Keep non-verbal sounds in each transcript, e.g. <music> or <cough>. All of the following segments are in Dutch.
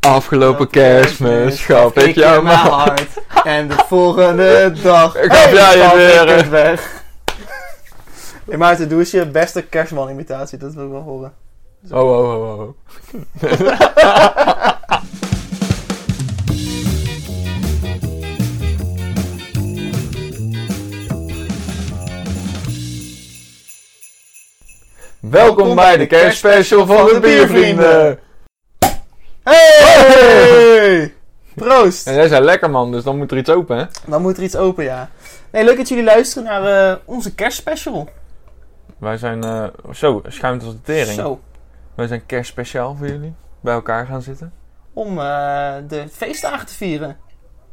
Afgelopen kerstmis gaf ik jou mijn hart. En de volgende <laughs> dag Ik gaf jij je weer. het weg. <laughs> Hey Maarten, doe eens je beste kerstman-imitatie. Dat wil ik wel horen. Oh, oh, oh, oh. <laughs> Welkom bij de kerstspecial van de Biervrienden. Hey! Proost! En jij zei lekker man, dus dan moet er iets open hè? Dan moet er iets open, ja. Nee, leuk dat jullie luisteren naar eh, onze kerstspecial. Wij zijn, eh, zo, schuimt als de tering. Zo. Wij zijn kerstspeciaal voor jullie. Bij elkaar gaan zitten. Om eh, de feestdagen te vieren.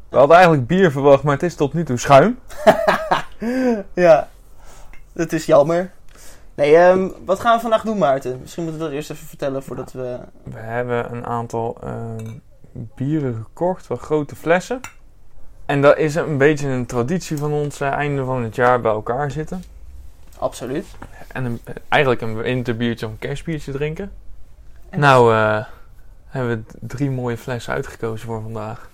We hadden eigenlijk bier verwacht, maar het is tot nu toe schuim. <laughs> Ja. Het is jammer. Nee, ehm, wat gaan we vandaag doen, Maarten? Misschien moeten we dat eerst even vertellen voordat we... We hebben een aantal ehm, bieren gekocht, wel grote flessen. En dat is een beetje een traditie van ons eh, einde van het jaar bij elkaar zitten. Absoluut. En een, eigenlijk een winterbiertje of een kerstbiertje drinken. En- Nou, eh, hebben we drie mooie flessen uitgekozen voor vandaag.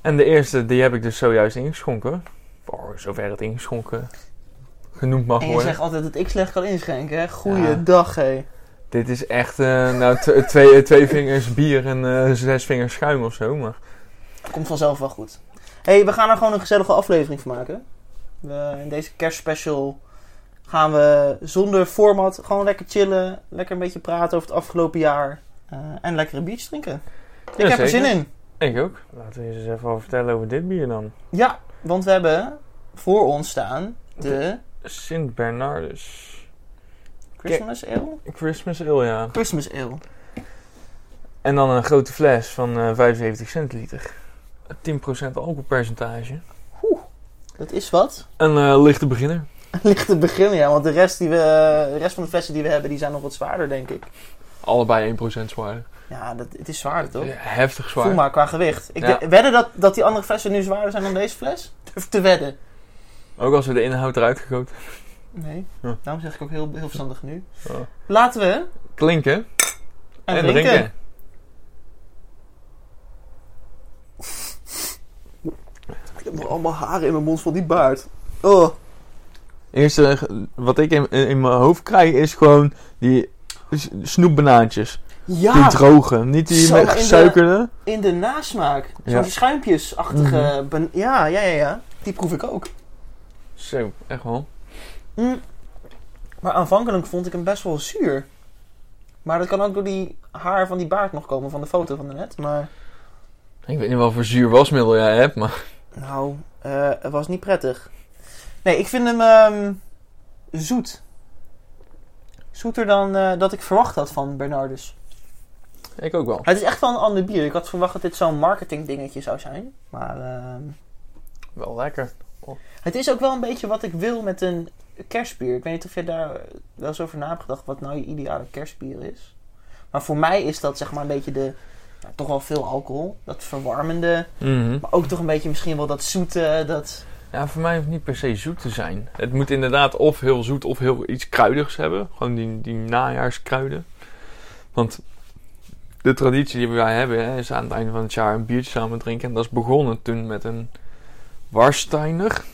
En de eerste, die heb ik dus zojuist ingeschonken. Voor zover het ingeschonken genoemd mag En je worden. zegt altijd dat ik slecht kan inschenken, hè? Ja. Goeiedag, hé. Dit is echt, eh, nou, t- twee, twee vingers bier en eh, zes vingers schuim of zo. Maar Komt vanzelf wel goed. hey, we gaan er gewoon een gezellige aflevering van maken. We, in deze kerstspecial gaan we zonder format gewoon lekker chillen. Lekker een beetje praten over het afgelopen jaar. eh, en lekker een biertje drinken. Ik heb er zin in. Ik ook. Laten we eens even vertellen over dit bier dan. Ja, want we hebben voor ons staan de Sint Bernardus. Christmas Ale. Christmas Ale, ja. Christmas Ale. En dan een grote fles van eh 75 centiliter. 10% alcoholpercentage. Dat is wat. Een eh, lichte beginner. Ligt te beginnen, ja. Want de rest, die we, de rest van de flessen die we hebben, die zijn nog wat zwaarder, denk ik. Allebei 1% zwaarder. Ja, dat, het is zwaarder, toch? Heftig zwaar. Voel maar qua gewicht. Ik Ja. de- wedden dat, dat die andere flessen nu zwaarder zijn dan deze fles? Durf te wedden. Ook als we de inhoud eruit gegoten. Nee. Ja. Daarom zeg ik ook heel, heel verstandig nu. Ja. Laten we Klinken en, en, drinken. drinken. Ik heb nog allemaal haren in mijn mond van die baard. Oh. Eerste wat ik in, in mijn hoofd krijg is gewoon die snoepbanaantjes. Die Ja, droge. Niet die Zo, met in de- gesuikerde. in de nasmaak. Zo'n Ja. die schuimpjesachtige... Mhm. ban- Ja, ja, ja, ja. Die proef ik ook. Zo, echt wel. Mm. Maar aanvankelijk vond ik hem best wel zuur. Maar dat kan ook door die haar van die baard nog komen van de foto van net. Maar Ik weet niet wel voor zuur wasmiddel jij hebt, maar... nou, eh, het was niet prettig. Nee, ik vind hem ehm, zoet. Zoeter dan eh, dat ik verwacht had van Bernardus. Ik ook wel. Het is echt wel een ander bier. Ik had verwacht dat dit zo'n marketing dingetje zou zijn. Maar ehm, Wel lekker. Het is ook wel een beetje wat ik wil met een kerstbier. Ik weet niet of jij daar wel eens over na hebt gedacht wat nou je ideale kerstbier is. Maar voor mij is dat zeg maar een beetje de... toch wel veel alcohol. Dat verwarmende. Mhm. Maar ook toch een beetje misschien wel dat zoete. Dat... Ja, voor mij hoeft het niet per se zoet te zijn. Het moet inderdaad of heel zoet of heel iets kruidigs hebben. Gewoon die, die najaarskruiden. Want de traditie die wij hebben hè, is aan het einde van het jaar een biertje samen drinken. En dat is begonnen toen met een Warsteiner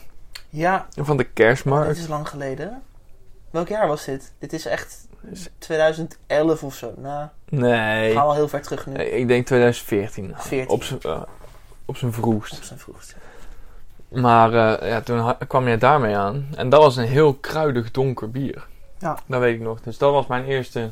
Ja, van de dit kerstmarkt. is lang geleden. Welk jaar was dit? Dit is echt Is- 2011 of zo. Nou, Nee, gaan al heel ver terug nu. ik denk 2014. 14. Op zijn eh, op zijn vroegst. Op zijn vroegste. Maar eh, ja, toen kwam jij daarmee aan. En dat was een heel kruidig donker bier. Ja. Dat weet ik nog. Dus dat was mijn eerste,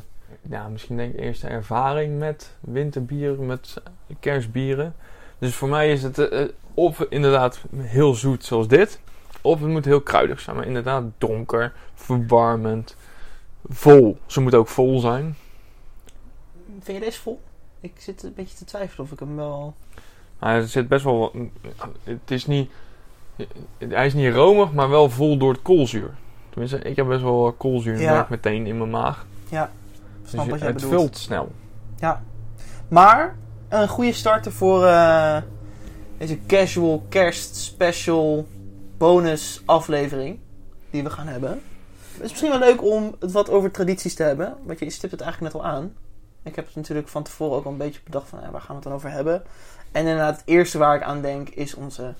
ja, misschien denk ik eerste ervaring met winterbier, met kerstbieren. Dus voor mij is het eh, of inderdaad heel zoet zoals dit. Of het moet heel kruidig zijn. Maar inderdaad donker, verwarmend, vol. Ze moeten ook vol zijn. Vind je deze vol? Ik zit een beetje te twijfelen of ik hem wel... Er zit best wel... wat- Het is niet... Hij is niet romig, maar wel vol door het koolzuur. Tenminste, ik heb best wel koolzuur. Ja. meteen in mijn maag. Snap Dus wat je- jij het bedoelt. vult snel. Maar een goede starter voor eh, deze casual kerst special bonus aflevering die we gaan hebben. Het is misschien wel leuk om het wat over tradities te hebben. Want je stipt het eigenlijk net al aan. Ik heb het natuurlijk van tevoren ook al een beetje bedacht van, waar gaan we het dan over hebben? En inderdaad, het eerste waar ik aan denk is onze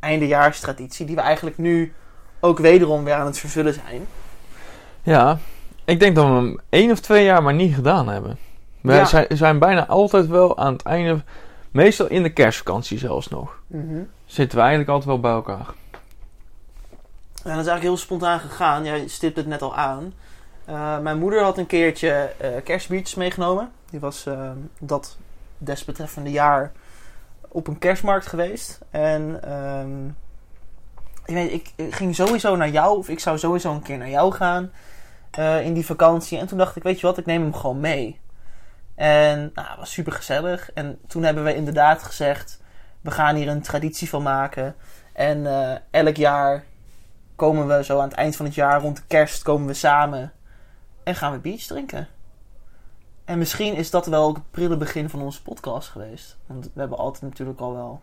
eindejaarstraditie, die we eigenlijk nu ook wederom weer aan het vervullen zijn. Ja, ik denk dat we hem één of twee jaar maar niet gedaan hebben. We Ja. zijn, zijn bijna altijd wel aan het einde, meestal in de kerstvakantie zelfs nog, zitten we eigenlijk altijd wel bij elkaar. Ja, dat is eigenlijk heel spontaan gegaan. Jij stipt het net al aan. Eh, mijn moeder had een keertje eh kerstbiertjes meegenomen. Die was eh, dat desbetreffende jaar op een kerstmarkt geweest. En ehm, ik, weet, ik ik ging sowieso naar jou, of ik zou sowieso een keer naar jou gaan in die vakantie. En toen dacht ik, weet je wat, ik neem hem gewoon mee. En nou, het was super gezellig. En toen hebben we inderdaad gezegd, we gaan hier een traditie van maken. En eh, elk jaar komen we zo aan het eind van het jaar, rond de kerst, komen we samen en gaan we biertjes drinken. En misschien is dat wel het prille begin van onze podcast geweest. Want we hebben altijd natuurlijk al wel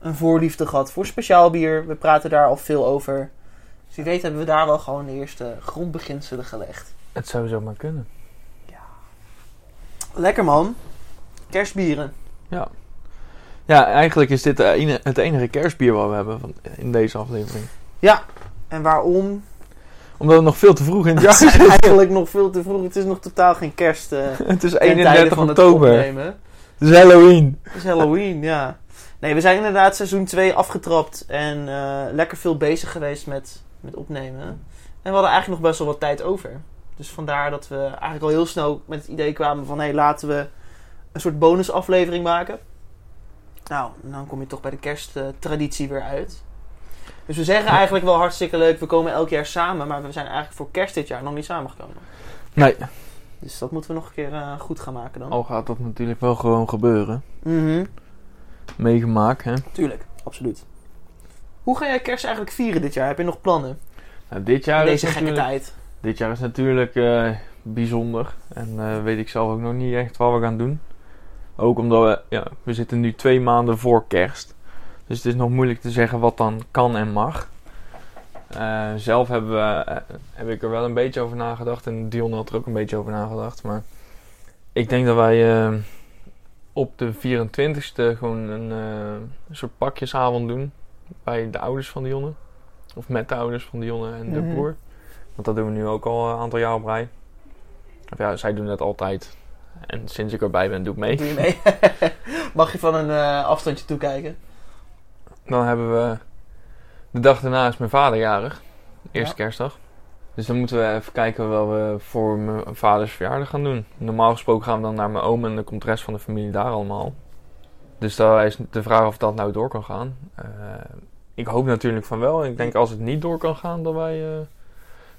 een voorliefde gehad voor speciaal bier. We praten daar al veel over. Dus wie weet hebben we daar wel gewoon de eerste grondbeginselen gelegd. Het zou zomaar kunnen. Lekker man. Kerstbieren. Ja, eigenlijk is dit ene- het enige kerstbier wat we hebben van, in deze aflevering. Ja. En waarom? Omdat het nog veel te vroeg in het Het jaar is eigenlijk nog veel te vroeg. Het is nog totaal geen kerst. eh, <laughs> Het is ten tijde 31 van het oktober. opnemen. Het is Halloween. Het is Halloween, ja. Nee, we zijn inderdaad seizoen 2 afgetrapt en eh, lekker veel bezig geweest met, met opnemen. En we hadden eigenlijk nog best wel wat tijd over. Dus vandaar dat we eigenlijk al heel snel met het idee kwamen van... hé, hey, laten we een soort bonusaflevering maken. Nou, dan kom je toch bij de kersttraditie weer uit. Dus we zeggen eigenlijk wel hartstikke leuk, we komen elk jaar samen... maar we zijn eigenlijk voor kerst dit jaar nog niet samengekomen. Nee, Dus dat moeten we nog een keer eh, goed gaan maken dan. al gaat dat natuurlijk wel gewoon gebeuren. Mhm. Meegemaakt, hè. Tuurlijk, absoluut. Hoe ga jij kerst eigenlijk vieren dit jaar? Heb je nog plannen? Nou, dit jaar Deze is gekke natuurlijk... tijd. Dit jaar is natuurlijk eh, bijzonder. En eh, weet ik zelf ook nog niet echt wat we gaan doen. Ook omdat we, ja, we zitten nu twee maanden voor kerst. Dus het is nog moeilijk te zeggen wat dan kan en mag. Eh, zelf hebben we, heb ik er wel een beetje over nagedacht. En Dion had er ook een beetje over nagedacht. Maar ik denk dat wij op de 24ste gewoon een, een soort pakjesavond doen. Bij de ouders van Dionne. Of met de ouders van Dionne en de Mhm. broer. Want dat doen we nu ook al een aantal jaar op rij. Of ja, zij doen het altijd. En sinds ik erbij ben, doe ik mee. Doe je mee? <laughs> Mag je van een eh, afstandje toekijken? Dan hebben we... De dag daarna is mijn vader jarig. Eerste Ja. kerstdag. Dus dan moeten we even kijken wat we voor mijn vaders verjaardag gaan doen. Normaal gesproken gaan we dan naar mijn oom en dan komt de rest van de familie daar allemaal. Dus daar is de vraag of dat nou door kan gaan. Eh, ik hoop natuurlijk van wel. Ik denk als het niet door kan gaan, dat wij... eh,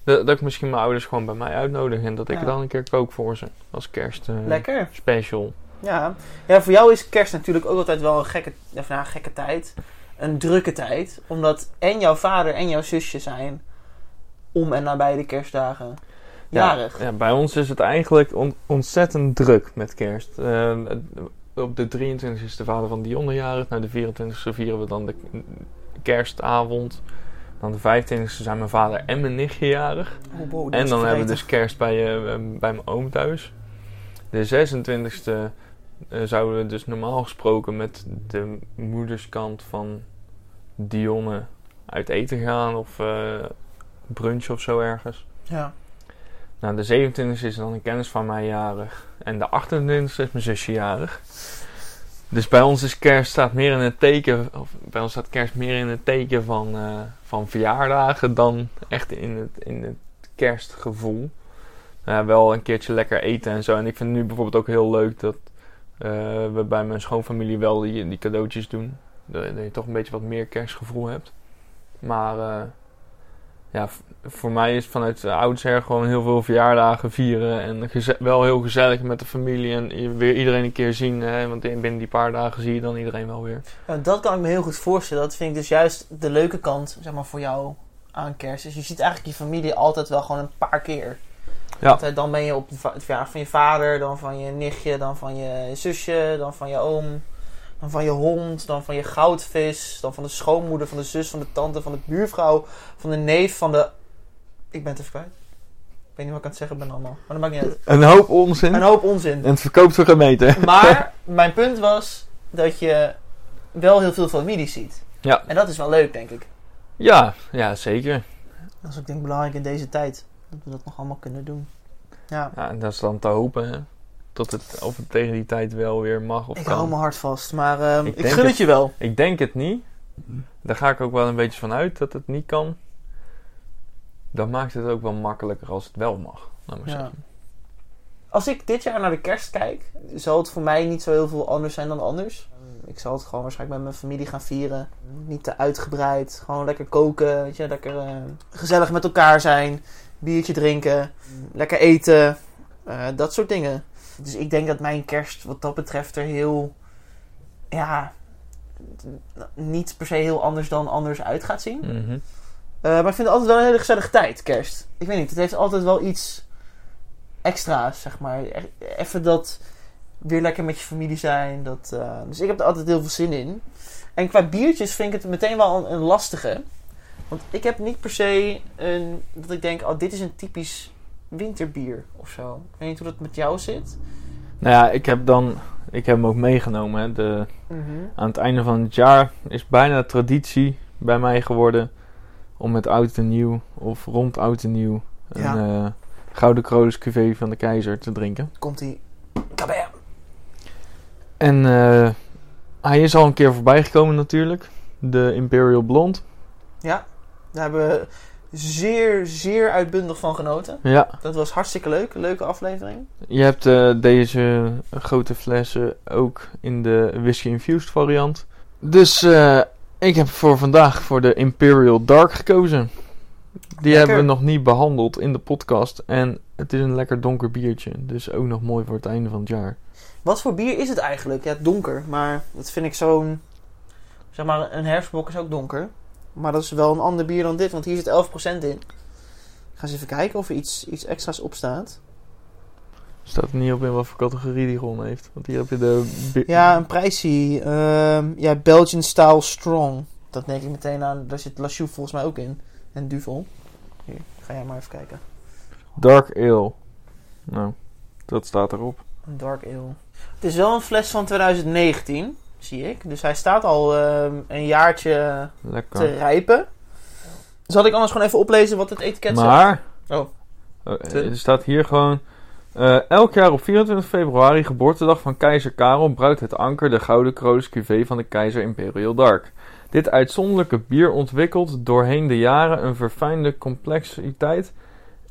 dat, dat ik misschien mijn ouders gewoon bij mij uitnodig en dat ik Ja. dan een keer kook voor ze. Als kerst eh, Lekker. special. Ja. ja, voor jou is kerst natuurlijk ook altijd wel een gekke, of nou, een gekke tijd. Een drukke tijd. Omdat en jouw vader en jouw zusje zijn om en nabij de kerstdagen jarig. Ja, bij ons is het eigenlijk on- ontzettend druk met kerst. Eh, op de 23e is de vader van Dionne jarig. Nou, de 24e vieren we dan de kerstavond. Dan de 25e zijn mijn vader en mijn nichtje jarig. Oh, wow, en dan hebben we dus kerst bij, eh, bij mijn oom thuis. De 26e eh, zouden we dus normaal gesproken met de moederskant van Dionne uit eten gaan. Of eh brunch of zo ergens. Ja. Nou, de 27e is dan een kennis van mij jarig. En de 28e is mijn zusje jarig. Dus bij ons is kerst staat meer in het teken. Of bij ons staat kerst meer in het teken van, eh, van verjaardagen dan echt in het, in het kerstgevoel. Nou wel een keertje lekker eten en zo. En ik vind het nu bijvoorbeeld ook heel leuk dat eh, we bij mijn schoonfamilie wel die, die cadeautjes doen. Dat, dat je toch een beetje wat meer kerstgevoel hebt. Maar eh, ja, voor mij is vanuit de oudsher gewoon heel veel verjaardagen vieren. En wel heel gezellig met de familie. En weer iedereen een keer zien. Hè, want in- binnen die paar dagen zie je dan iedereen wel weer. Ja, dat kan ik me heel goed voorstellen. Dat vind ik dus juist de leuke kant zeg maar, voor jou aan kerst. Dus je ziet eigenlijk je familie altijd wel gewoon een paar keer. Ja. Want, eh, dan ben je op het verjaardag van je vader, dan van je nichtje, dan van je zusje, dan van je oom, dan van je hond, dan van je goudvis, dan van de schoonmoeder, van de zus, van de tante, van de buurvrouw, van de neef, van de... Ik ben het even kwijt. Ik weet niet wat ik aan het zeggen ben allemaal. Maar dat maakt niet uit. Een hoop onzin. Een hoop onzin. En het verkoopt voor gemeente. Maar <laughs> mijn punt was dat je wel heel veel familie ziet. Ja. En dat is wel leuk, denk ik. Ja, ja, zeker. Dat is ook denk ik belangrijk in deze tijd. Dat we dat nog allemaal kunnen doen. Ja. Ja, en dat is dan te hopen, hè. Tot het, of het tegen die tijd wel weer mag of Ik kan. hou me hard vast, maar ehm, Ik ik, gun het het. je wel. Ik denk het niet. Daar ga ik ook wel een beetje van uit dat het niet kan. Dan maakt het ook wel makkelijker als het wel mag. Laat maar Ja. zeggen. Als ik dit jaar naar de kerst kijk, zal het voor mij niet zo heel veel anders zijn dan anders. Ik zal het gewoon waarschijnlijk met mijn familie gaan vieren. Niet te uitgebreid. Gewoon lekker koken. Weet je, lekker eh, gezellig met elkaar zijn. Biertje drinken. Lekker eten. eh, dat soort dingen. Dus ik denk dat mijn kerst wat dat betreft er heel... Ja... Niet per se heel anders dan anders uit gaat zien. Mhm. Eh, maar ik vind het altijd wel een hele gezellige tijd, kerst. Ik weet niet, het heeft altijd wel iets extra's, zeg maar. E- Even dat weer lekker met je familie zijn. Dat, eh, dus ik heb er altijd heel veel zin in. En qua biertjes vind ik het meteen wel een, een lastige. Want ik heb niet per se een, dat ik denk, oh, dit is een typisch winterbier of zo. Ik weet niet hoe dat met jou zit. Nou ja, ik heb dan... Ik heb hem ook meegenomen, hè. De, aan het einde van het jaar is bijna traditie bij mij geworden... om met oud en nieuw, of rond oud en nieuw... een Ja. eh, Gouden Kroos cuvée van de keizer te drinken. Komt ie. Kabam. En eh, hij is al een keer voorbij gekomen natuurlijk. De Imperial Blonde. Ja, daar hebben we zeer, zeer uitbundig van genoten. Ja, Dat was hartstikke leuk. Leuke aflevering. je hebt eh, deze grote flessen ook in de whisky infused variant. Dus eh, ik heb voor vandaag voor de Imperial Dark gekozen. Die hebben we nog niet behandeld in de podcast. En het is een lekker donker biertje. Dus ook nog mooi voor het einde van het jaar. Wat voor bier is het eigenlijk? Ja, donker. Maar dat vind ik zo'n... Zeg maar, een herfstbok is ook donker. Maar dat is wel een ander bier dan dit. Want hier zit 11% in. Ik ga eens even kijken of er iets, iets extra's op staat. Staat er niet op in wat voor categorie die gewonnen heeft. Want hier heb je de... Ja, een prijsie. Ehm, ja, Belgian Style Strong. Dat denk ik meteen aan. Daar zit La Choux volgens mij ook in. En Duvel. Hier, ga jij maar even kijken. Dark Ale. Nou, dat staat erop. Een Dark Ale. Het is wel een fles van 2019, zie ik. Dus hij staat al ehm, een jaartje Lekker. te rijpen. Zal ik anders gewoon even oplezen wat het etiket zegt? Maar, Oh. eh, er staat hier gewoon... eh, elk jaar op 24 februari, geboortedag van keizer Karel, bruikt het anker de Gouden Kroos cuvée van de keizer Imperial Dark. Dit uitzonderlijke bier ontwikkelt doorheen de jaren een verfijnde complexiteit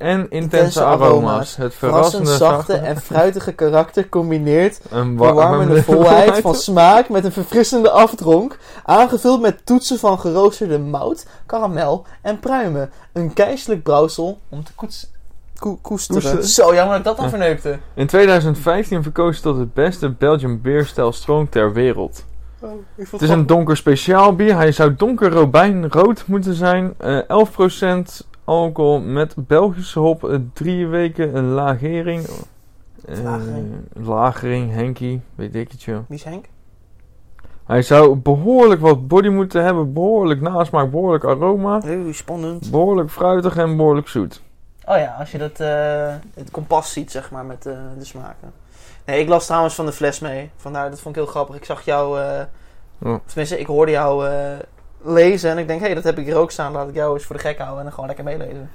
en intense, Intense aroma's. aroma's. Het Verrassend verrassende, zachte en fruitige karakter combineert <laughs> een verwarmende volheid van smaak met een verfrissende afdronk, aangevuld met toetsen van geroosterde mout, karamel en pruimen. Een keizerlijk brouwsel om te koets- koesteren. Koesteren. Zo, jammer dat ik dat dan Ja. verneukte. In 2015 verkozen tot het beste Belgian beerstijl strong ter wereld. Het is een donker speciaal bier. Hij zou donker robijnrood moeten zijn. Eh 11% alcohol met Belgische hop. eh, drie weken een lagering. Lagering. lagering, Henky, weet ik het joh. Wie is Henk? Hij zou behoorlijk wat body moeten hebben. Behoorlijk nasmaak, behoorlijk aroma. Oeh, spannend. Behoorlijk fruitig en behoorlijk zoet. Oh ja, als je dat, eh, het kompas ziet, zeg maar, met de smaken. Nee, ik las trouwens van de fles mee. Vandaar, dat vond ik heel grappig. Ik zag jou, of tenminste, ik hoorde jou lezen. En ik denk, hé, hey, dat heb ik hier ook staan. Laat ik jou eens voor de gek houden en dan gewoon lekker meelezen.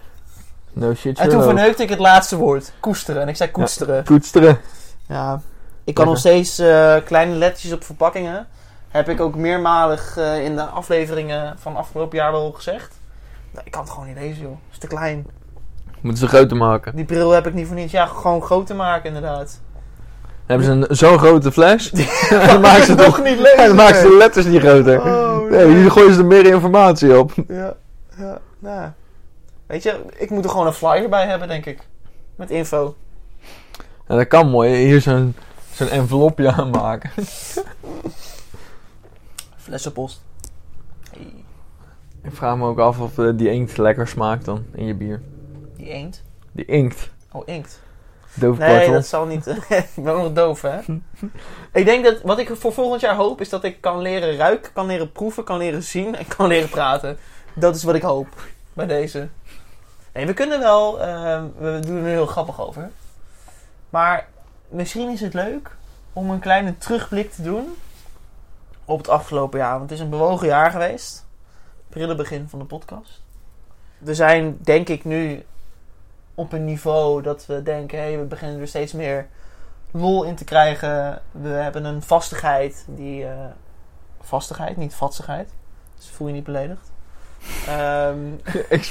No shit, En toen verneukte ik het laatste woord. Koesteren. En ik zei koesteren. Koetsteren. Ja, ik kan nog steeds eh, kleine lettertjes op verpakkingen. Heb ik ook meermalig eh, in de afleveringen van afgelopen jaar wel gezegd. Nou, ik kan het gewoon niet lezen, joh. Het is te klein. Moeten ze groter maken. Die bril heb ik niet voor niets. Ja, gewoon groter maken, inderdaad. Dan hebben ze een zo'n grote fles. Dan <laughs> maken ze <laughs> nog niet lezen. <laughs> En dan maken ze de letters niet groter. Oh, Nee, hier gooien ze er meer informatie op. Ja, ja, nou. Weet je, ik moet er gewoon een flyer bij hebben, denk ik. Met info. Ja, dat kan mooi. Hier zo'n zo'n envelopje aanmaken. <laughs> Flessenpost. Hey, Ik vraag me ook af of eh, die inkt lekker smaakt dan in je bier. die eend. Die inkt. Oh, inkt. Nee, dat zal niet. <laughs> ik ben nog doof, hè? ik denk dat wat ik voor volgend jaar hoop is dat ik kan leren ruiken, kan leren proeven, kan leren zien en kan leren praten. Dat is wat ik hoop bij deze. Nee, we kunnen wel, eh, we doen er heel grappig over. Maar misschien is het leuk om een kleine terugblik te doen op het afgelopen jaar. Want het is een bewogen jaar geweest. Prille begin van de podcast. We zijn denk ik nu op een niveau dat we denken, hé, we beginnen er steeds meer lol in te krijgen. We hebben een vastigheid die... eh, vastigheid, niet vatsigheid. Dus voel je niet beledigd. Ehm, <laughs> ik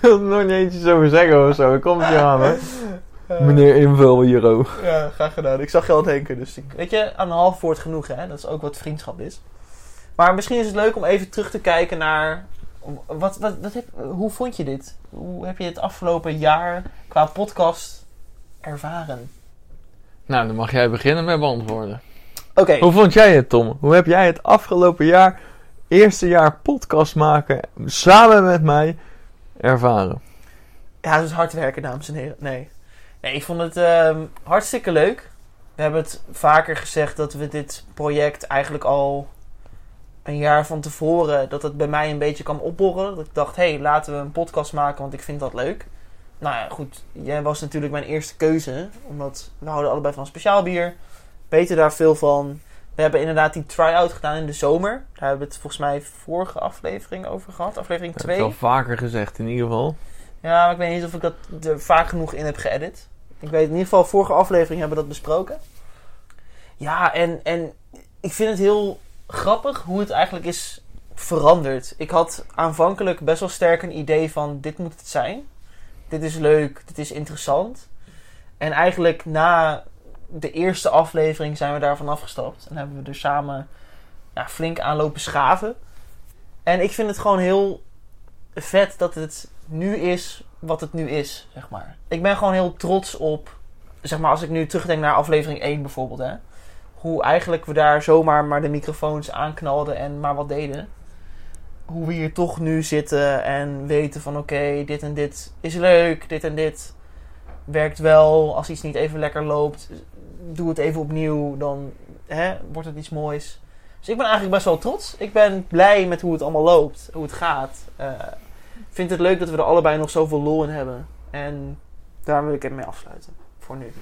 wil er nog niet eentjes over zeggen of zo. Ik kom het je aan, hè. Meneer Invul hier ook. Ja, graag gedaan. Ik zag je al denken. Dus ik, weet je, aan een half woord genoeg, hè. Dat is ook wat vriendschap is. Maar misschien is het leuk om even terug te kijken naar... Wat, wat, wat heb, hoe vond je dit? Hoe heb je het afgelopen jaar qua podcast ervaren? Nou, dan mag jij beginnen met beantwoorden. Oké, Hoe vond jij het, Tom? Hoe heb jij het afgelopen jaar, eerste jaar podcast maken, samen met mij, ervaren? Ja, het is hard werken, dames en heren. Nee, nee ik vond het ehm, hartstikke leuk. We hebben het vaker gezegd dat we dit project eigenlijk al een jaar van tevoren... dat het bij mij een beetje kwam opborrelen. Dat ik dacht, hé, hey, laten we een podcast maken, want ik vind dat leuk. Nou ja, goed. Jij was natuurlijk mijn eerste keuze. Omdat we houden allebei van speciaal bier. Weten daar veel van. We hebben inderdaad die try-out gedaan in de zomer. Daar hebben we het volgens mij vorige aflevering over gehad. Aflevering Dat heb ik 2. al vaker gezegd, in ieder geval. Ja, maar ik weet niet of ik dat er vaak genoeg in heb geëdit. Ik weet in ieder geval, vorige aflevering hebben we dat besproken. Ja, en, en ik vind het heel grappig hoe het eigenlijk is veranderd. Ik had aanvankelijk best wel sterk een idee van dit moet het zijn. Dit is leuk, dit is interessant. En eigenlijk na de eerste aflevering zijn we daarvan afgestapt. En hebben we er samen ja, flink aan lopen schaven. En ik vind het gewoon heel vet dat het nu is wat het nu is, zeg maar. Ik ben gewoon heel trots op, zeg maar, als ik nu terugdenk naar aflevering 1 bijvoorbeeld, hè. Hoe eigenlijk we daar zomaar maar de microfoons aanknalden en maar wat deden. Hoe we hier toch nu zitten en weten van oké, dit en dit is leuk, dit en dit werkt wel. Als iets niet even lekker loopt, doe het even opnieuw, dan hè, wordt het iets moois. Dus ik ben eigenlijk best wel trots. Ik ben blij met hoe het allemaal loopt, hoe het gaat. Eh, ik vind het leuk dat we er allebei nog zoveel lol in hebben. En daar wil ik het mee afsluiten. Voor nu.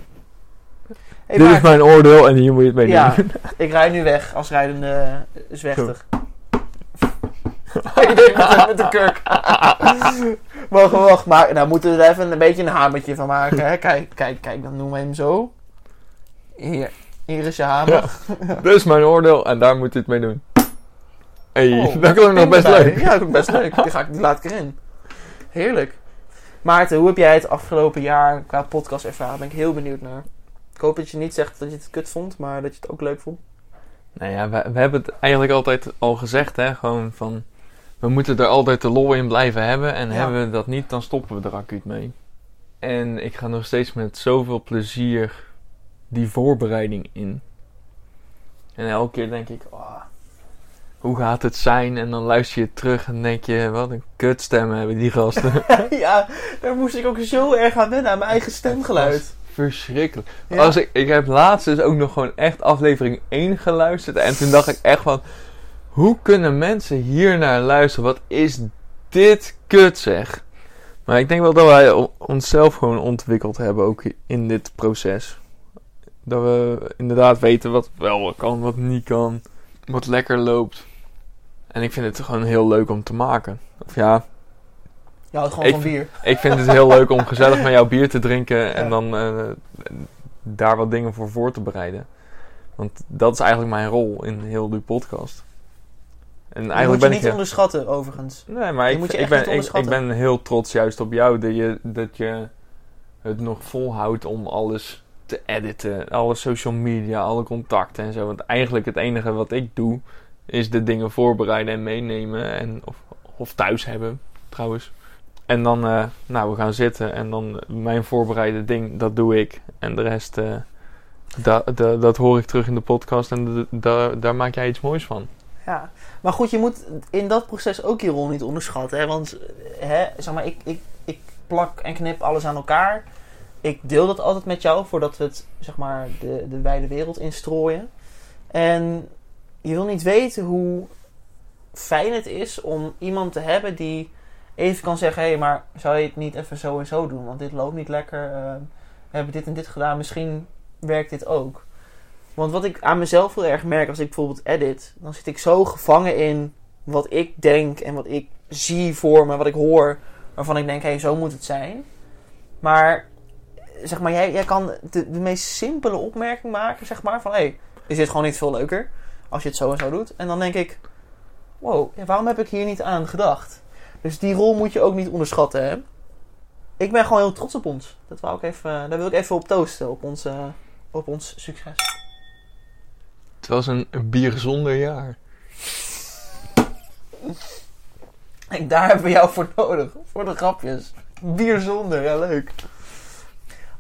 Dit is mijn oordeel en hier moet je het mee Ja, doen. <laughs> ik rijd nu weg als rijdende zwechter. <laughs> ik deed met, de- met de kurk. <laughs> wacht, wacht. Maar, nou moeten we er even een beetje een hamertje van maken. Hè? Kijk, kijk, kijk. Dan noemen we hem zo. Hier, hier is je hamer. Dit is mijn oordeel en daar moet je het mee doen. Hey, Oh, dat klinkt nog best leuk. Ja, dat is best leuk. Die, ga ik, die laat ik erin. Heerlijk. Maarten, hoe heb jij het afgelopen jaar qua podcast ervaren? Ben ik heel benieuwd naar. Ik hoop dat je niet zegt dat je het kut vond, maar dat je het ook leuk vond. Nou ja, we, we hebben het eigenlijk altijd al gezegd, hè. Gewoon van, we moeten er altijd de lol in blijven hebben. En Ja. hebben we dat niet, dan stoppen we er acuut mee. En ik ga nog steeds met zoveel plezier die voorbereiding in. En elke keer denk ik, oh, hoe gaat het zijn? En dan luister je terug en denk je, wat een kutstem hebben die gasten. <laughs> ja, daar moest ik ook zo erg aan wennen, aan mijn eigen stemgeluid. Verschrikkelijk. Ja. Als ik, ik heb laatst dus ook nog gewoon echt aflevering 1 geluisterd. En toen dacht ik echt van... Hoe kunnen mensen hier naar luisteren? Wat is dit kut zeg? Maar ik denk wel dat wij onszelf gewoon ontwikkeld hebben ook in dit proces. Dat we inderdaad weten wat wel kan, wat niet kan. Wat lekker loopt. En ik vind het gewoon heel leuk om te maken. Of ja, Je houdt gewoon Ik van bier. ik vind het heel leuk om gezellig met jou <laughs> bier te drinken en dan eh, daar wat dingen voor voor te bereiden. Want dat is eigenlijk mijn rol in heel die podcast. En Je eigenlijk moet je ben niet ik. onderschatten, overigens. Nee, maar ik, moet je ik, ben, ik, ben heel trots juist op jou dat je, dat je het nog volhoudt om alles te editen. Alle social media, alle contacten en zo. Want eigenlijk het enige wat ik doe is de dingen voorbereiden en meenemen. En, of, of thuis hebben, trouwens. En dan, eh, nou, we gaan zitten en dan mijn voorbereide ding, dat doe ik. En de rest, eh, da, da- dat hoor ik terug in de podcast en da- da- daar maak jij iets moois van. Ja, maar goed, je moet in dat proces ook je rol niet onderschatten. Hè? Want hè, zeg maar, ik, ik, ik plak en knip alles aan elkaar. Ik deel dat altijd met jou voordat we het zeg maar, de, de wijde wereld instrooien. En je wil niet weten hoe fijn het is om iemand te hebben die even kan zeggen: hé, hey, maar zou je het niet even zo en zo doen? Want dit loopt niet lekker. eh, we hebben dit en dit gedaan. Misschien werkt dit ook. Want wat ik aan mezelf heel erg merk als ik bijvoorbeeld edit, dan zit ik zo gevangen in wat ik denk en wat ik zie voor me, wat ik hoor, waarvan ik denk: hé, hey, zo moet het zijn. Maar zeg maar, jij, jij kan de, meest simpele opmerking maken, zeg maar, van hé, hey, is dit gewoon niet veel leuker als je het zo en zo doet? En dan denk ik, wow, waarom heb ik hier niet aan gedacht? Dus die rol moet je ook niet onderschatten, hè? Ik ben gewoon heel trots op ons. Dat wou ik even, daar wil ik even op toosten, op ons, eh, op ons succes. Het was een bier zonder jaar. En daar hebben we jou voor nodig, voor de grapjes. Bier zonder, ja leuk.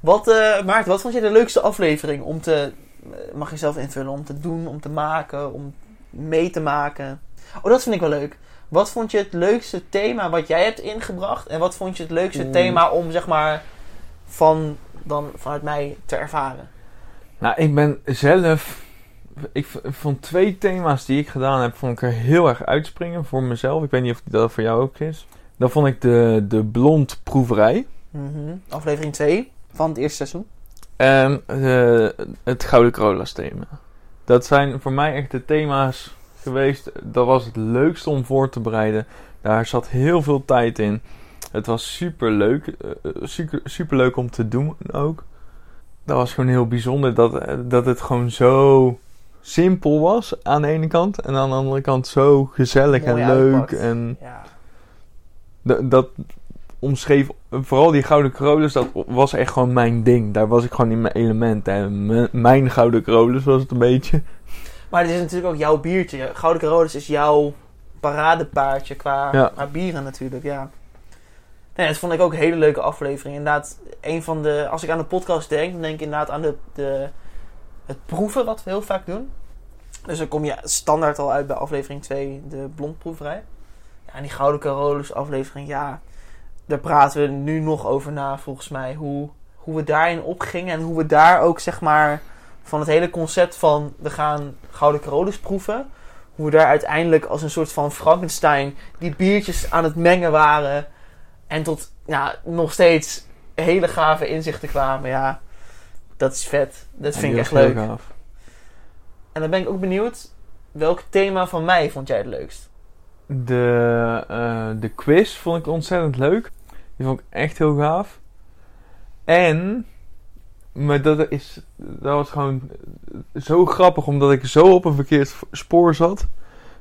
Wat, eh Maarten, wat vond je de leukste aflevering om te, eh, mag je zelf invullen, om te doen, om te maken, om mee te maken? Oh, dat vind ik wel leuk. Wat vond je het leukste thema wat jij hebt ingebracht? En wat vond je het leukste thema om, zeg maar, van, dan vanuit mij te ervaren? Nou, ik ben zelf... Ik vond twee thema's die ik gedaan heb, vond ik er heel erg uitspringen voor mezelf. Ik weet niet of dat voor jou ook is. Dan vond ik de, de blond proeverij. Mhm. Aflevering 2 van het eerste seizoen. En eh, het Gouden Corolla's thema. Dat zijn voor mij echt de thema's geweest. Dat was het leukste om voor te bereiden. Daar zat heel veel tijd in. Het was super leuk. super, super leuk om te doen ook. Dat was gewoon heel bijzonder dat, eh, dat het gewoon zo simpel was aan de ene kant. En aan de andere kant zo gezellig Mooi en leuk. En Ja. dat, omschreef, vooral die gouden Carolus, dat was echt gewoon mijn ding. Daar was ik gewoon in mijn element. M- mijn gouden Carolus was het een beetje. Maar dit is natuurlijk ook jouw biertje. Gouden Carolus is jouw paradepaardje qua, Ja. qua bieren natuurlijk, ja. Nee, dat vond ik ook een hele leuke aflevering. Inderdaad, een van de... Als ik aan de podcast denk, dan denk ik inderdaad aan de, de, het proeven, wat we heel vaak doen. Dus dan kom je standaard al uit bij aflevering 2, de blondproeverij. Ja, en die Gouden Carolus aflevering, ja... Daar praten we nu nog over na, volgens mij. Hoe, hoe we daarin opgingen en hoe we daar ook, zeg maar van het hele concept van we gaan Gouden Carolus proeven. Hoe we daar uiteindelijk als een soort van Frankenstein die biertjes aan het mengen waren. En tot ja, nog steeds hele gave inzichten kwamen. Ja, dat is vet. Dat vind ik echt leuk. En dan ben ik ook benieuwd, welk thema van mij vond jij het leukst? De, eh, de quiz vond ik ontzettend leuk. Die vond ik echt heel gaaf. En, maar dat, is, dat was gewoon zo grappig, omdat ik zo op een verkeerd spoor zat.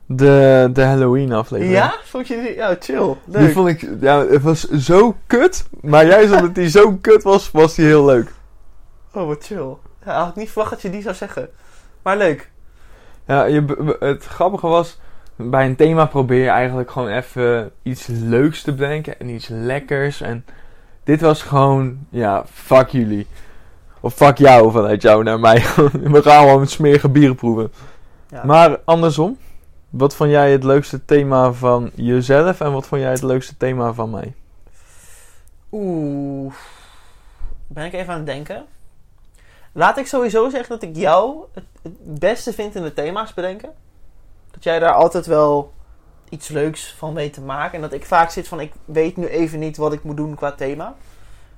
De, de Halloween aflevering. Ja? Vond je die? Ja, chill. Die Leuk. vond ik, ja, het was zo kut. Maar juist omdat die zo kut was, was die heel leuk. Oh, wat chill. Ja, had ik niet verwacht dat je die zou zeggen. Maar leuk. Ja, je, het grappige was, bij een thema probeer je eigenlijk gewoon even iets leuks te bedenken en iets lekkers. En dit was gewoon, ja, fuck jullie. Of fuck jou vanuit jou naar mij. <laughs> We gaan gewoon met smerige bieren proeven. Ja. Maar andersom, wat vond jij het leukste thema van jezelf en wat vond jij het leukste thema van mij? Oeh. Ben ik even aan het denken. Laat ik sowieso zeggen dat ik jou het, het beste vind in de thema's bedenken. Dat jij daar altijd wel iets leuks van weet te maken. En dat ik vaak zit van ik weet nu even niet wat ik moet doen qua thema.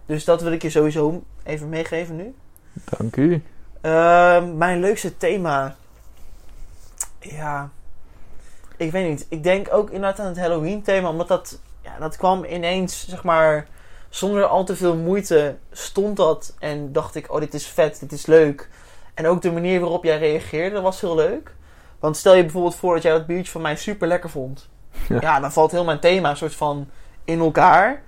Dus dat wil ik je sowieso even meegeven nu. Dank u. Ehm, mijn leukste thema. Ja. Ik weet niet. Ik denk ook inderdaad aan het Halloween thema. Omdat dat. Ja, dat kwam ineens, zeg maar. Zonder al te veel moeite stond dat. En dacht ik, oh, dit is vet, dit is leuk. En ook de manier waarop jij reageerde was heel leuk. Want stel je bijvoorbeeld voor dat jij dat biertje van mij super lekker vond. Ja. Ja, dan valt heel mijn thema een soort van in elkaar.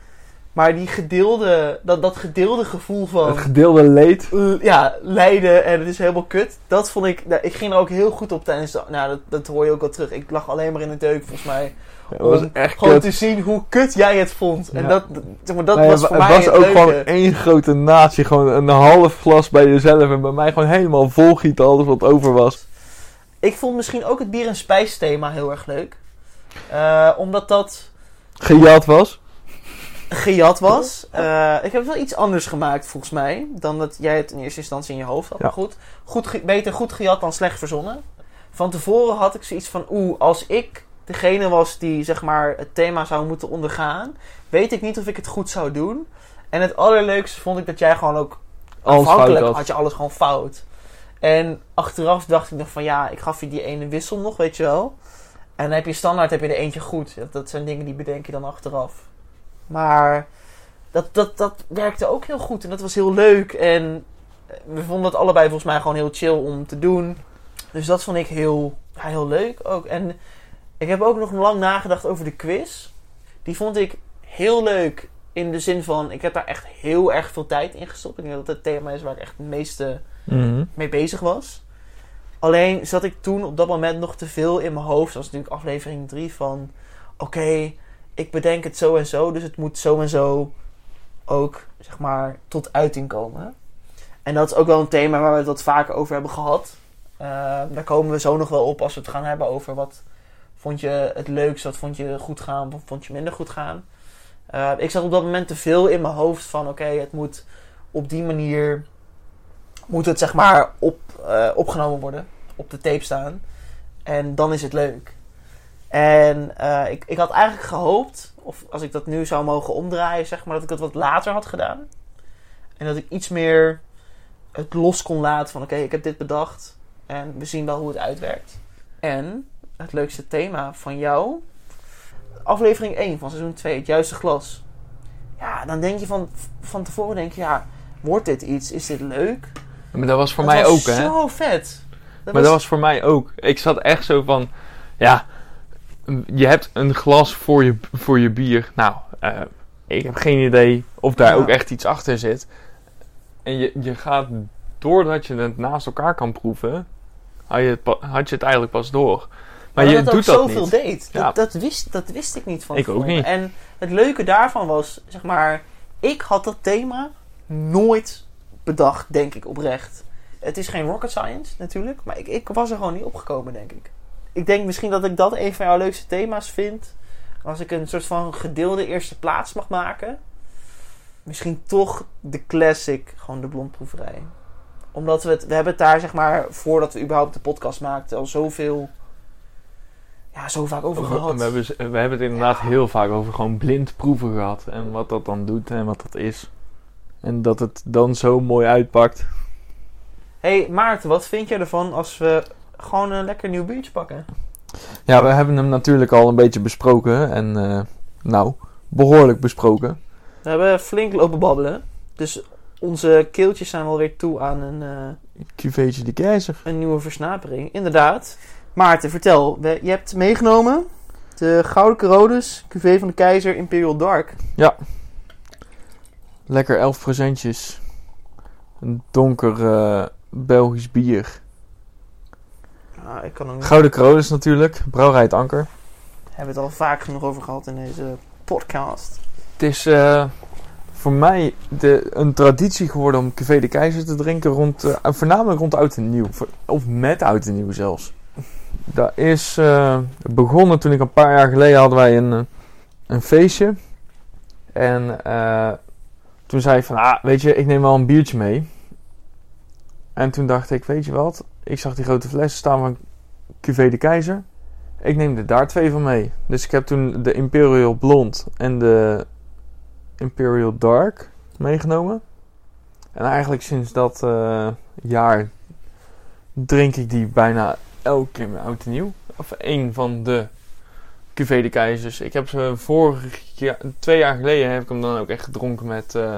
Maar die gedeelde, dat, dat gedeelde gevoel van Het gedeelde leed. l- ja, lijden en het is helemaal kut. Dat vond ik, nou, ik ging er ook heel goed op tijdens de, nou dat, dat hoor je ook al terug. Ik lag alleen maar in de deuk volgens mij. Het was Om echt Gewoon kut. te zien hoe kut jij het vond. En Ja. dat, zeg maar, dat was het voor wa- mij het was het ook leuke. gewoon één grote natie. Gewoon een half glas bij jezelf. En bij mij gewoon helemaal volgieten alles wat over was. Ik vond misschien ook het bier- en spijsthema heel erg leuk. Eh, omdat dat Gejat was. Gejat was. Eh, ik heb wel iets anders gemaakt volgens mij. Dan dat jij het in eerste instantie in je hoofd had. Ja. Maar goed, goed beter goed gejat dan slecht verzonnen. Van tevoren had ik zoiets van... Oeh, als ik degene was die zeg maar het thema zou moeten ondergaan, weet ik niet of ik het goed zou doen. En het allerleukste vond ik dat jij gewoon ook Alles Afhankelijk had. had je alles gewoon fout. En achteraf dacht ik nog van ja, ik gaf je die ene wissel nog, weet je wel. En dan heb je standaard heb je er eentje goed. Dat, dat zijn dingen die bedenk je dan achteraf. Maar dat, dat, dat werkte ook heel goed en dat was heel leuk. En we vonden het allebei volgens mij gewoon heel chill om te doen. Dus dat vond ik heel, ja, heel leuk ook. En ik heb ook nog lang nagedacht over de quiz. Die vond ik heel leuk in de zin van, ik heb daar echt heel erg veel tijd in gestopt. Ik denk dat het het thema is waar ik echt het meeste Mhm. mee bezig was. Alleen zat ik toen op dat moment nog te veel in mijn hoofd. Dat was natuurlijk aflevering 3 van... Oké, ik bedenk het zo en zo. Dus het moet zo en zo ook, zeg maar, tot uiting komen. En dat is ook wel een thema waar we het wat vaker over hebben gehad. Eh, daar komen we zo nog wel op als we het gaan hebben over wat vond je het leukst, wat vond je goed gaan, wat vond je minder goed gaan. Eh, ik zat op dat moment te veel in mijn hoofd van oké, het moet op die manier moet het zeg maar op, eh, opgenomen worden, op de tape staan. En dan is het leuk. En eh, ik, ik had eigenlijk gehoopt, of als ik dat nu zou mogen omdraaien, zeg maar, dat ik het wat later had gedaan. En dat ik iets meer het los kon laten van oké, ik heb dit bedacht en we zien wel hoe het uitwerkt. En het leukste thema van jou, aflevering 1 van seizoen 2, het juiste glas. Ja, dan denk je van, van tevoren, denk je, ja, wordt dit iets? Is dit leuk? Maar dat was voor Dat mij was ook, hè? zo vet. Dat Maar dat was voor mij ook. Ik zat echt zo van, ja, je hebt een glas voor je, voor je bier. Nou, eh, ik heb geen idee of daar Ja. ook echt iets achter zit. En je, je gaat, doordat je het naast elkaar kan proeven, had je het, had je het eigenlijk pas door. Maar, dat je ook doet dat zoveel niet. deed. Ja. Dat, dat, wist, dat wist ik niet van Ik ook niet. En het leuke daarvan was, zeg maar, ik had dat thema nooit bedacht, denk ik oprecht. Het is geen rocket science natuurlijk, maar ik, ik was er gewoon niet opgekomen, denk ik. Ik denk misschien dat ik dat een van jouw leukste thema's vind. Als ik een soort van gedeelde eerste plaats mag maken. Misschien toch de classic, gewoon de blondproeverij. Omdat we het, we hebben het daar zeg maar, voordat we überhaupt de podcast maakten, al zoveel, ja, zo vaak over gehad. we hebben, we hebben het inderdaad heel vaak over gewoon blind proeven gehad. En wat dat dan doet en wat dat is. En dat het dan zo mooi uitpakt. hey, Maarten, wat vind jij ervan als we gewoon een lekker nieuw biertje pakken? Ja, we hebben hem natuurlijk al een beetje besproken. En eh, nou, behoorlijk besproken. We hebben flink lopen babbelen. Dus onze keeltjes zijn wel weer toe aan een, eh, QV'tje de keizer. een nieuwe versnapering. Inderdaad. Maarten, vertel. We- je hebt meegenomen de Gouden Corodes QV van de Keizer Imperial Dark. Lekker 11 procentjes. Een donker eh, Belgisch bier. Nou, ik kan hem Gouden natuurlijk. Brouwerij het Anker. hebben we het al vaak genoeg over gehad in deze podcast. Het is eh, voor mij de, een traditie geworden om QV de Keizer te drinken. Rond, eh, voornamelijk rond oud en nieuw. Of met oud en nieuw zelfs. Dat is eh, begonnen toen ik een paar jaar geleden hadden wij een, een feestje. En toen zei ik van, ah, weet je, ik neem wel een biertje mee. En toen dacht ik, weet je wat? Ik zag die grote flessen staan van QV de Keizer. Ik neem er daar twee van mee. Dus ik heb toen de Imperial Blond en de Imperial Dark meegenomen. En eigenlijk sinds dat eh, jaar drink ik die bijna elke keer met oud en nieuw. Of één van de QV de Keizers. Ik heb ze vorig jaar, twee jaar geleden heb ik hem dan ook echt gedronken met eh,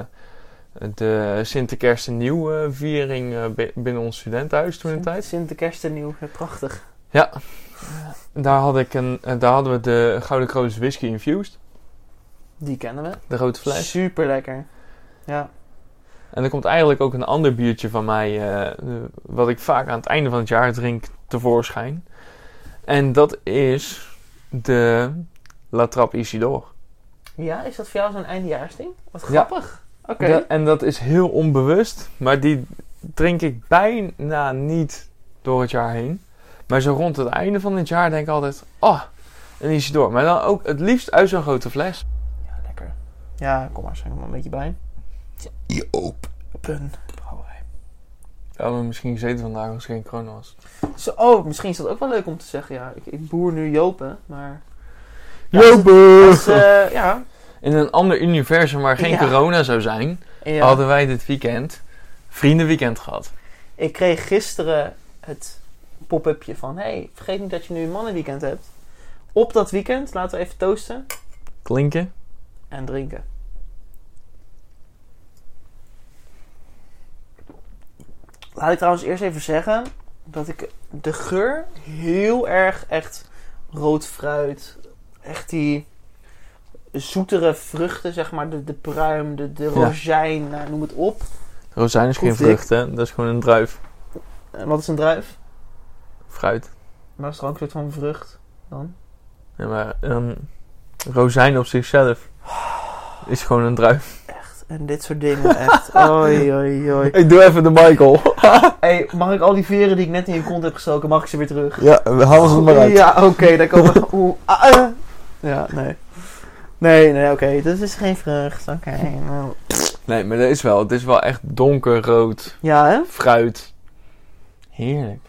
de Sinterkerst en Nieuw viering eh, bi- binnen ons studentenhuis toen in de tijd. Sinterkerst en nieuw. Ja, Prachtig. Daar, had ik een, eh, daar hadden we de Gouden Kroos Whisky Infused. Die kennen we. De grote fles. Super lekker. Ja. En er komt eigenlijk ook een ander biertje van mij, eh, wat ik vaak aan het einde van het jaar drink, tevoorschijn. En dat is de La Trappe Isidore. Ja, is dat voor jou zo'n eindejaarsding? Wat Ja. Da- en dat is heel onbewust, maar die drink ik bijna niet door het jaar heen. Maar zo rond het einde van het jaar denk ik altijd, oh, een Isidore. Maar dan ook het liefst uit zo'n grote fles. Ja, lekker. Ja, kom maar, schenk er maar een beetje bij. Je open. Ja, maar misschien gezeten vandaag als geen corona was. Zo, oh, misschien is dat ook wel leuk om te zeggen. Ja, ik, ik boer nu Jopen, maar... Ja, Jopen! als, eh, ja, In een ander universum waar geen Ja. corona zou zijn, ja. hadden wij dit weekend vriendenweekend gehad. Ik kreeg gisteren het pop-upje van... hey, vergeet niet dat je nu een mannenweekend hebt. Op dat weekend, laten we even toasten Klinken? en drinken. Laat ik trouwens eerst even zeggen dat ik de geur heel erg echt rood fruit, echt die zoetere vruchten, zeg maar, de, de pruim, de, de rozijn, nou, noem het op. Rozijn is geen ik. vrucht, hè? Dat is gewoon een druif. En wat is een druif? Fruit. Maar is toch ook een soort van vrucht dan? Ja, maar een rozijn op zichzelf is gewoon een druif. Echt. En dit soort dingen, echt. <laughs> Oei, oei, oei. Ik doe even de Michael. <laughs> Hey, mag ik al die veren die ik net in je kont heb gestoken, mag ik ze weer terug? ja, we halen ze er maar uit. Ja, oké, daar komen we. Oeh, ah, eh. Ja, nee. Nee, nee, oké. Dat is geen vrucht. Oké. <laughs> nou. Nee, maar dat is wel. Het is wel echt donkerrood Ja, hè? fruit. Heerlijk.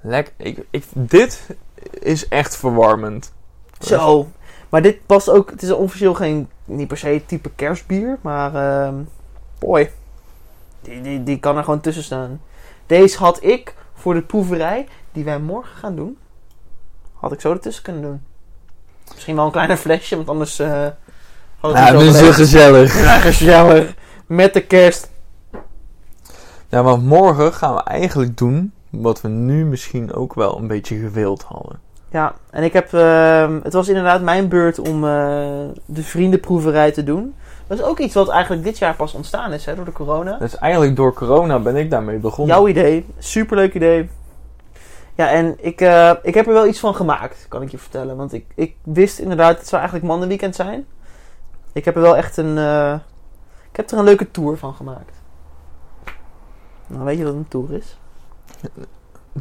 Lekker. Ik, ik, dit is echt verwarmend. Zo. Maar dit past ook. Het is officieel geen. Niet per se type kerstbier. Maar. ehm boy. Die, die, die kan er gewoon tussen staan. Deze had ik voor de proeverij. Die wij morgen gaan doen. Had ik zo ertussen kunnen doen. Misschien wel een kleiner flesje. Want anders. eh het Ja, dit is heel gezellig. Ja, gezellig. Met de kerst. Ja, want morgen gaan we eigenlijk doen wat we nu misschien ook wel een beetje gewild hadden. Ja, en ik heb. ehm, het was inderdaad mijn beurt om eh, de vriendenproeverij te doen. Dat is ook iets wat eigenlijk dit jaar pas ontstaan is, hè, door de corona. Dus eigenlijk door corona ben ik daarmee begonnen. Jouw idee. Superleuk idee. Ja, en ik, eh, ik heb er wel iets van gemaakt, kan ik je vertellen. Want ik, ik wist inderdaad, het zou eigenlijk mannenweekend zijn. Ik heb er wel echt een... eh, ik heb er een leuke tour van gemaakt. Nou, weet je wat een tour is?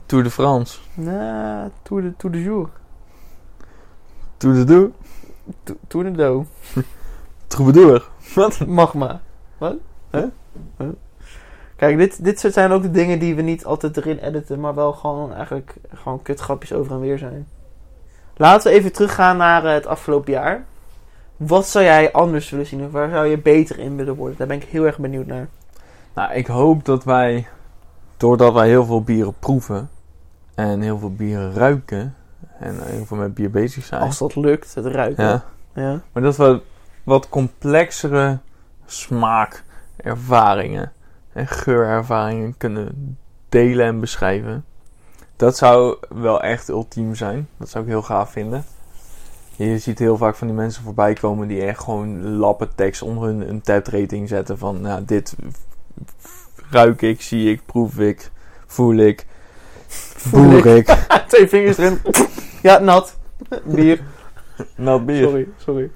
Tour de France. Nou, tour de, tour de jour. Tour de. To- Tour de do. <laughs> Troubadour. Wat? Mag maar. Wat? Huh? Huh? Kijk, dit, dit soort zijn ook de dingen die we niet altijd erin editen, maar wel gewoon eigenlijk gewoon kutgrapjes over en weer zijn. Laten we even teruggaan naar eh, het afgelopen jaar. Wat zou jij anders willen zien of waar zou je beter in willen worden? Daar ben ik heel erg benieuwd naar. Nou, ik hoop dat wij, doordat wij heel veel bieren proeven en heel veel bieren ruiken en heel veel met bier bezig zijn. Als dat lukt, het ruiken. ja, Ja. maar dat we wat complexere smaakervaringen en geurervaringen kunnen delen en beschrijven. Dat zou wel echt ultiem zijn. Dat zou ik heel gaaf vinden. Je ziet heel vaak van die mensen voorbij komen die echt gewoon lappen tekst onder hun, hun tap rating zetten van nou, dit ruik ik, zie ik, proef ik, voel ik, Voel ik. <laughs> Twee vingers erin. ja, nat. Bier. Nou, bier. Sorry, sorry.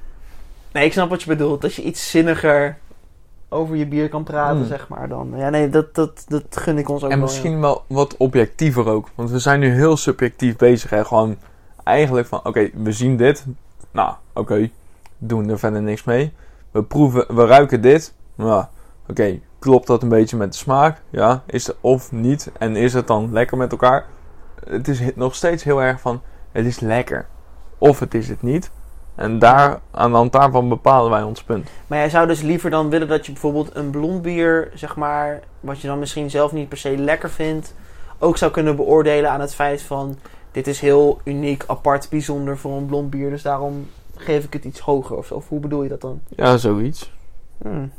Nee, ik snap wat je bedoelt. Als je iets zinniger over je bier kan praten, Mm. zeg maar, dan... Ja, nee, dat, dat, dat gun ik ons ook En wel. misschien wel wat objectiever ook. Want we zijn nu heel subjectief bezig. Hè? Gewoon eigenlijk van, oké, we zien dit. Nou, oké, doen er verder niks mee. We proeven, we ruiken dit. Nou, oké, klopt dat een beetje met de smaak? Ja, is het of niet? En is het dan lekker met elkaar? Het is nog steeds heel erg van, het is lekker. Of het is het niet. En daar, aan de hand daarvan bepalen wij ons punt. Maar jij zou dus liever dan willen dat je bijvoorbeeld een blond bier, zeg maar, wat je dan misschien zelf niet per se lekker vindt, ook zou kunnen beoordelen aan het feit van, dit is heel uniek, apart, bijzonder voor een blond bier, dus daarom geef ik het iets hoger of zo. Of hoe bedoel je dat dan? Ja, zoiets. Hmm.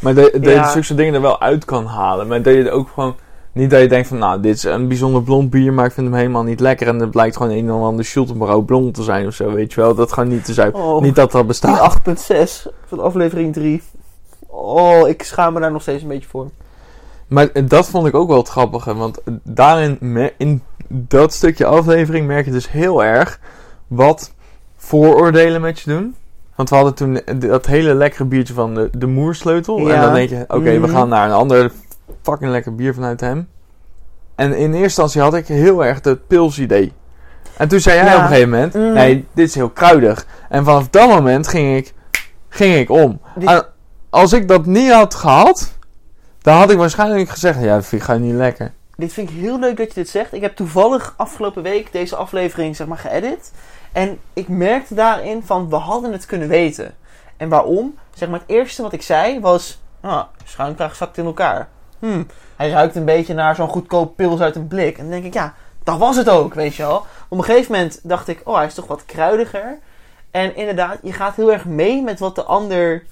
Maar dat je Ja. zulke soort dingen er wel uit kan halen. Maar dat je er ook gewoon... Niet dat je denkt van, nou, dit is een bijzonder blond bier, maar ik vind hem helemaal niet lekker. En het blijkt gewoon een en ander Schultenbrouw blond te zijn of zo, weet je wel. Dat gewoon niet te zijn. Oh, Niet dat dat bestaat. 8.6 van aflevering 3. Oh, ik schaam me daar nog steeds een beetje voor. Maar dat vond ik ook wel het grappige. Want daarin, in dat stukje aflevering, merk je dus heel erg wat vooroordelen met je doen. Want we hadden toen dat hele lekkere biertje van de, de Moersleutel. En dan denk je, oké, we Mhm. gaan naar een ander fucking lekker bier vanuit hem. En in eerste instantie had ik heel erg het pilsidee. En toen zei jij Ja. op een gegeven moment, Mhm. nee, dit is heel kruidig. En vanaf dat moment ging ik, ging ik om. Die- En als ik dat niet had gehad, Dan had ik waarschijnlijk gezegd, ja, dat vind ik niet lekker. Dit vind ik heel leuk dat je dit zegt. Ik heb toevallig afgelopen week deze aflevering zeg maar geëdit. En ik merkte daarin van, we hadden het kunnen weten. En waarom? Zeg maar, het eerste wat ik zei was, ah, schuimkraag zakt in elkaar. Hm, hij ruikt een beetje naar zo'n goedkoop pils uit een blik. En dan denk ik, ja, dat was het ook, weet je wel. Op een gegeven moment dacht ik, oh, hij is toch wat kruidiger. En inderdaad, je gaat heel erg mee met wat de ander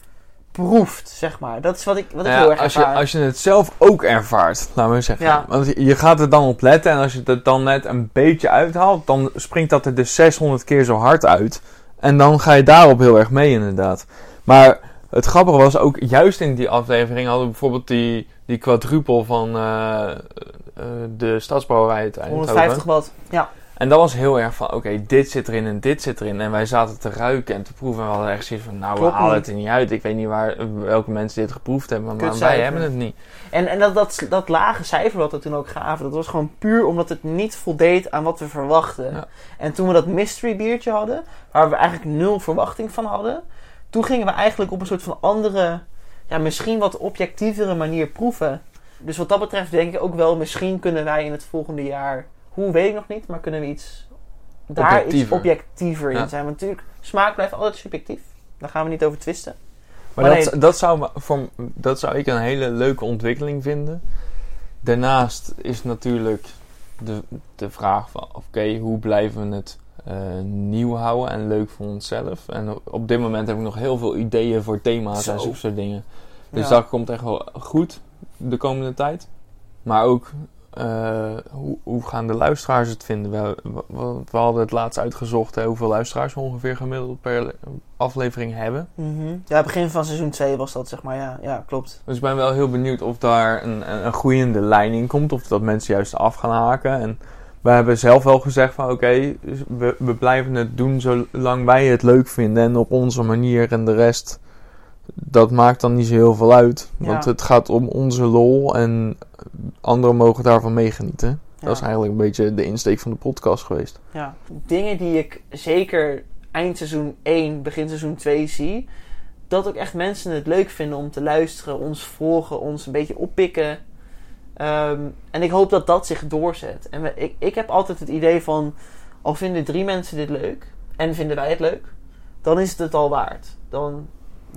proeft, zeg maar. Dat is wat ik, wat ik Ja, heel erg als, je, als je het zelf ook ervaart, laten we zeggen. Ja. Want je- je gaat er dan op letten en als je het dan net een beetje uithaalt, dan springt dat er dus 600 keer zo hard uit. En dan ga je daarop heel erg mee, inderdaad. Maar het grappige was ook, juist in die aflevering hadden we bijvoorbeeld die, die quadrupel van eh, de Stadsbrouwerij uit Eindhoven. 150 watt. Ja, En dat was heel erg van, oké, dit zit erin en dit zit erin. En wij zaten te ruiken en te proeven. En we hadden echt zoiets van, nou, Klopt we halen niet. het er niet uit. Ik weet niet waar, welke mensen dit geproefd hebben, maar Kutcijfer. wij hebben het niet. En, en dat, dat, dat lage cijfer wat we toen ook gaven, dat was gewoon puur omdat het niet voldeed aan wat we verwachten. Ja. En toen we dat mystery biertje hadden, waar we eigenlijk nul verwachting van hadden, toen gingen we eigenlijk op een soort van andere, ja, misschien wat objectievere manier proeven. Dus wat dat betreft denk ik ook wel, misschien kunnen wij in het volgende jaar, hoe weet ik nog niet, maar kunnen we iets daar iets Objectiever. Ja. in zijn. Want natuurlijk, smaak blijft altijd subjectief. Daar gaan we niet over twisten. Maar, Maar dat, dat, zou, voor, dat zou ik een hele leuke ontwikkeling vinden. Daarnaast is natuurlijk de, de vraag van, oké, hoe blijven we het eh, nieuw houden en leuk voor onszelf? En op- dit moment heb ik nog heel veel ideeën voor thema's en zulke soort dingen. Dus Ja. dat komt echt wel goed de komende tijd. Maar ook, eh, hoe, hoe gaan de luisteraars het vinden? We, we, we hadden het laatst uitgezocht hè, hoeveel luisteraars we ongeveer gemiddeld per aflevering hebben. Mhm. Ja, begin van seizoen 2 was dat, zeg maar. Ja, ja klopt. Dus ik ben wel heel benieuwd of daar een, een, een groeiende lijn in komt. Of dat mensen juist af gaan haken. En we hebben zelf wel gezegd van oké, dus we, we blijven het doen zolang wij het leuk vinden. En op onze manier en de rest, dat maakt dan niet zo heel veel uit. Want het gaat om onze lol en anderen mogen daarvan meegenieten. Dat is eigenlijk een beetje de insteek van de podcast geweest. Ja. Dingen die ik zeker eind seizoen 1, begin seizoen 2 zie. Dat ook echt mensen het leuk vinden om te luisteren, ons volgen, ons een beetje oppikken. Ehm, en ik hoop dat dat zich doorzet. En we, ik, ik heb altijd het idee van, al vinden drie mensen dit leuk en vinden wij het leuk, dan is het het al waard. Dan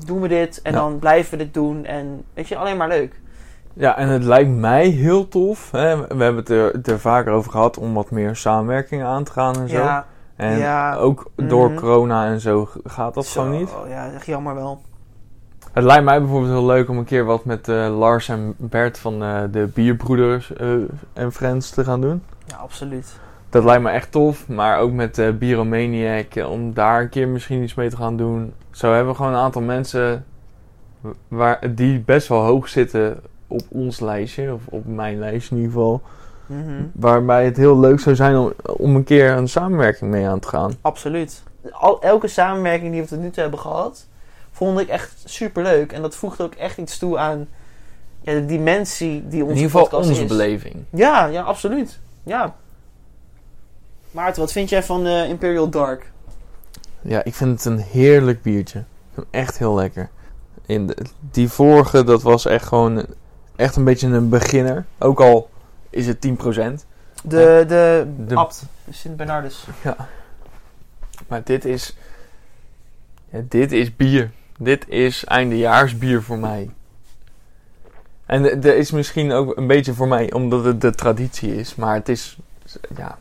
doen we dit en Ja. dan blijven we dit doen en weet je, alleen maar leuk. Ja, en het lijkt mij heel tof. Hè? We hebben het er, het er vaker over gehad om wat meer samenwerking aan te gaan en zo. Ja, En Ja. ook door Mhm. corona en zo gaat dat zo, gewoon niet. Ja, echt jammer wel. Het lijkt mij bijvoorbeeld heel leuk om een keer wat met eh, Lars en Bert van eh, de Bierbroeders eh, en Friends te gaan doen. Ja, absoluut. Dat lijkt me echt tof. Maar ook met eh Bieromaniac, om daar een keer misschien iets mee te gaan doen. Zo hebben we gewoon een aantal mensen waar, die best wel hoog zitten op ons lijstje. Of op mijn lijstje in ieder geval. Mhm. Waarbij het heel leuk zou zijn om, om een keer een samenwerking mee aan te gaan. Absoluut. Al, elke samenwerking die we tot nu toe hebben gehad, vond ik echt super leuk. En dat voegt ook echt iets toe aan ja, de dimensie die onze in ieder geval podcast onze is. beleving. Ja, ja, absoluut. Ja. Maarten, wat vind jij van eh, Imperial Dark? Ja, ik vind het een heerlijk biertje. Ik vind hem echt heel lekker. In de, die vorige, dat was echt gewoon echt een beetje een beginner. Ook al is het 10%. De, de, De- Abt, de Sint Bernardus. Maar dit is... Ja, dit is bier. Dit is eindejaarsbier voor mij. En er is misschien ook een beetje voor mij, omdat het de traditie is. Maar het is... Ja...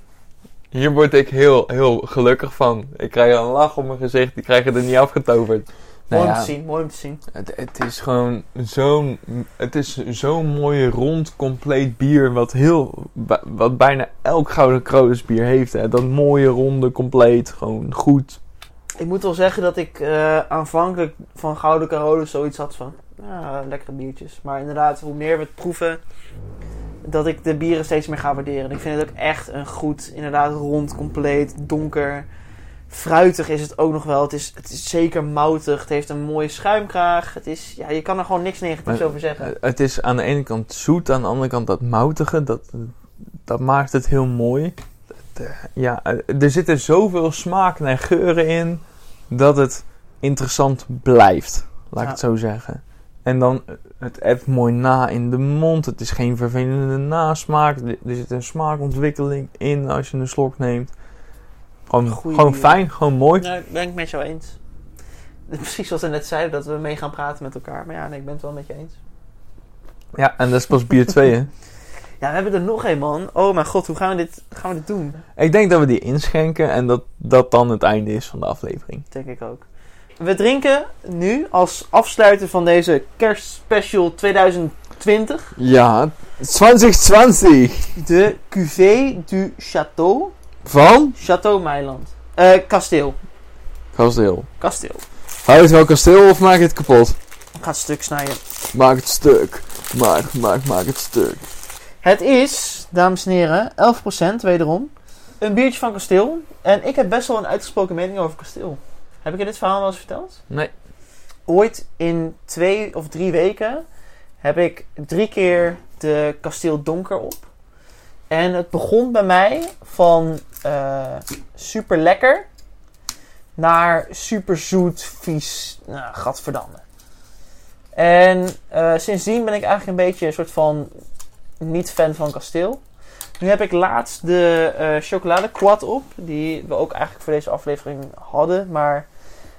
Hier word ik heel, heel gelukkig van. Ik krijg een lach op mijn gezicht. Die krijgen er niet afgetoverd. Nou Mooi om ja, te zien, mooi om te zien. Het, het is gewoon zo'n. Het is zo'n mooi rond, compleet bier. Wat heel. Wat bijna elk Gouden Kronos bier heeft. Hè. Dat mooie, ronde, compleet. Gewoon goed. Ik moet wel zeggen dat ik eh, aanvankelijk van Gouden Carolus zoiets had van... Ja, lekkere biertjes. Maar inderdaad, hoe meer we het proeven... dat ik de bieren steeds meer ga waarderen. En ik vind het ook echt een goed, inderdaad rond, compleet, donker. Fruitig is het ook nog wel. Het is, het is zeker moutig. Het heeft een mooie schuimkraag. Het is, ja, je kan er gewoon niks negatiefs Maar- over zeggen. Eh, Het is aan de ene kant zoet, aan de andere kant dat moutige. Dat, dat maakt het heel mooi. Eh, Ja, eh, er zitten zoveel smaken en geuren in. Dat het interessant blijft. Laat ik het zo zeggen. En dan, eh, het ebt mooi na in de mond. Het is geen vervelende nasmaak. Er zit een smaakontwikkeling in als je een slok neemt. Gewoon, Goeie gewoon fijn, gewoon mooi. Nou, ben ik met jou eens. <laughs> Precies zoals we net zeiden, dat we mee gaan praten met elkaar. Maar ja, nee, ik ben het wel met je eens. Ja, en dat is pas bier 2, hè? <laughs> Ja, we hebben er nog een, man. Oh mijn god, hoe gaan we dit, gaan we dit doen? Ik denk dat we die inschenken en dat dat dan het einde is van de aflevering. Denk ik ook. We drinken nu als afsluiter van deze kerstspecial 2020 Ja, 2020 de Cuvée du Château. van Château Meiland. Eh, kasteel. Kasteel. Kasteel. Hou je het wel kasteel of maak je het kapot? Ik ga het stuk snijden. Maak het stuk. Maak, maak, maak het stuk. Het is, dames en heren, 11% wederom. Een biertje van kasteel. En ik heb best wel een uitgesproken mening over kasteel. Heb ik je dit verhaal wel eens verteld? Nee. Ooit in twee of drie weken heb ik drie keer de kasteel donker op. En het begon bij mij van eh, super lekker naar super zoet, vies, nou, gadverdamme. En eh, sindsdien ben ik eigenlijk een beetje een soort van niet fan van kasteel. Nu heb ik laatst de eh chocolade quad op, die we ook eigenlijk voor deze aflevering hadden. Maar